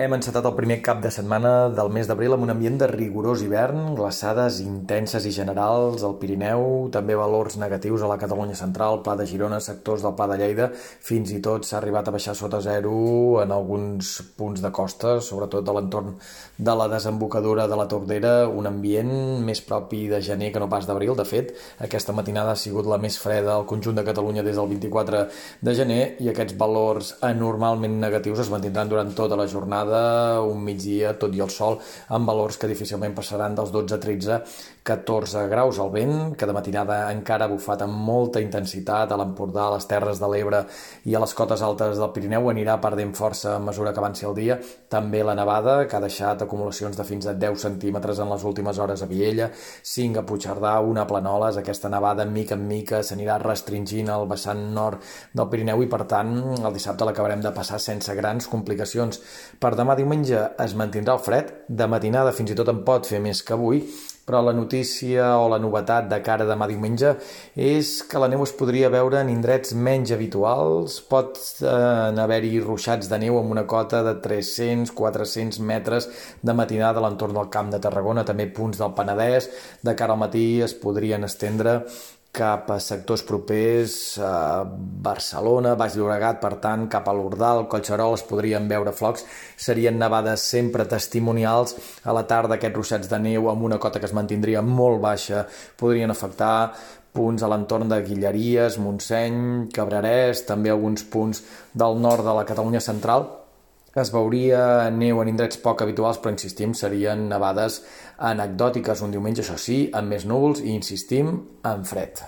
Hem encetat el primer cap de setmana del mes d'abril amb un ambient de rigorós hivern, glaçades intenses i generals al Pirineu, també valors negatius a la Catalunya central, Pla de Girona, sectors del Pla de Lleida, fins i tot s'ha arribat a baixar sota zero en alguns punts de costa, sobretot a l'entorn de la desembocadura de la Tordera, un ambient més propi de gener que no pas d'abril. De fet, aquesta matinada ha sigut la més freda al conjunt de Catalunya des del 24 de gener i aquests valors anormalment negatius es mantindran durant tota la jornada jornada, un migdia, tot i el sol, amb valors que difícilment passaran dels 12 a 13, 14 graus al vent, que de matinada encara ha bufat amb molta intensitat a l'Empordà, a les Terres de l'Ebre i a les cotes altes del Pirineu, anirà perdent força a mesura que avanci el dia. També la nevada, que ha deixat acumulacions de fins a 10 centímetres en les últimes hores a Viella, 5 a Puigcerdà, una a Planoles, aquesta nevada mica en mica s'anirà restringint al vessant nord del Pirineu i per tant el dissabte l'acabarem de passar sense grans complicacions. Per demà diumenge es mantindrà el fred, de matinada fins i tot en pot fer més que avui, però la notícia o la novetat de cara demà diumenge és que la neu es podria veure en indrets menys habituals, pot eh, haver-hi ruixats de neu amb una cota de 300-400 metres de matinada a l'entorn del Camp de Tarragona, també punts del Penedès, de cara al matí es podrien estendre cap a sectors propers a Barcelona, Baix Llobregat, per tant, cap a l'Ordal, Collserol, es podrien veure flocs. Serien nevades sempre testimonials. A la tarda aquests ruixats de neu amb una cota que es mantindria molt baixa podrien afectar punts a l'entorn de Guilleries, Montseny, Cabrerès, també alguns punts del nord de la Catalunya central, es veuria neu en indrets poc habituals, però insistim, serien nevades anecdòtiques un diumenge, això sí, amb més núvols i insistim, en fred.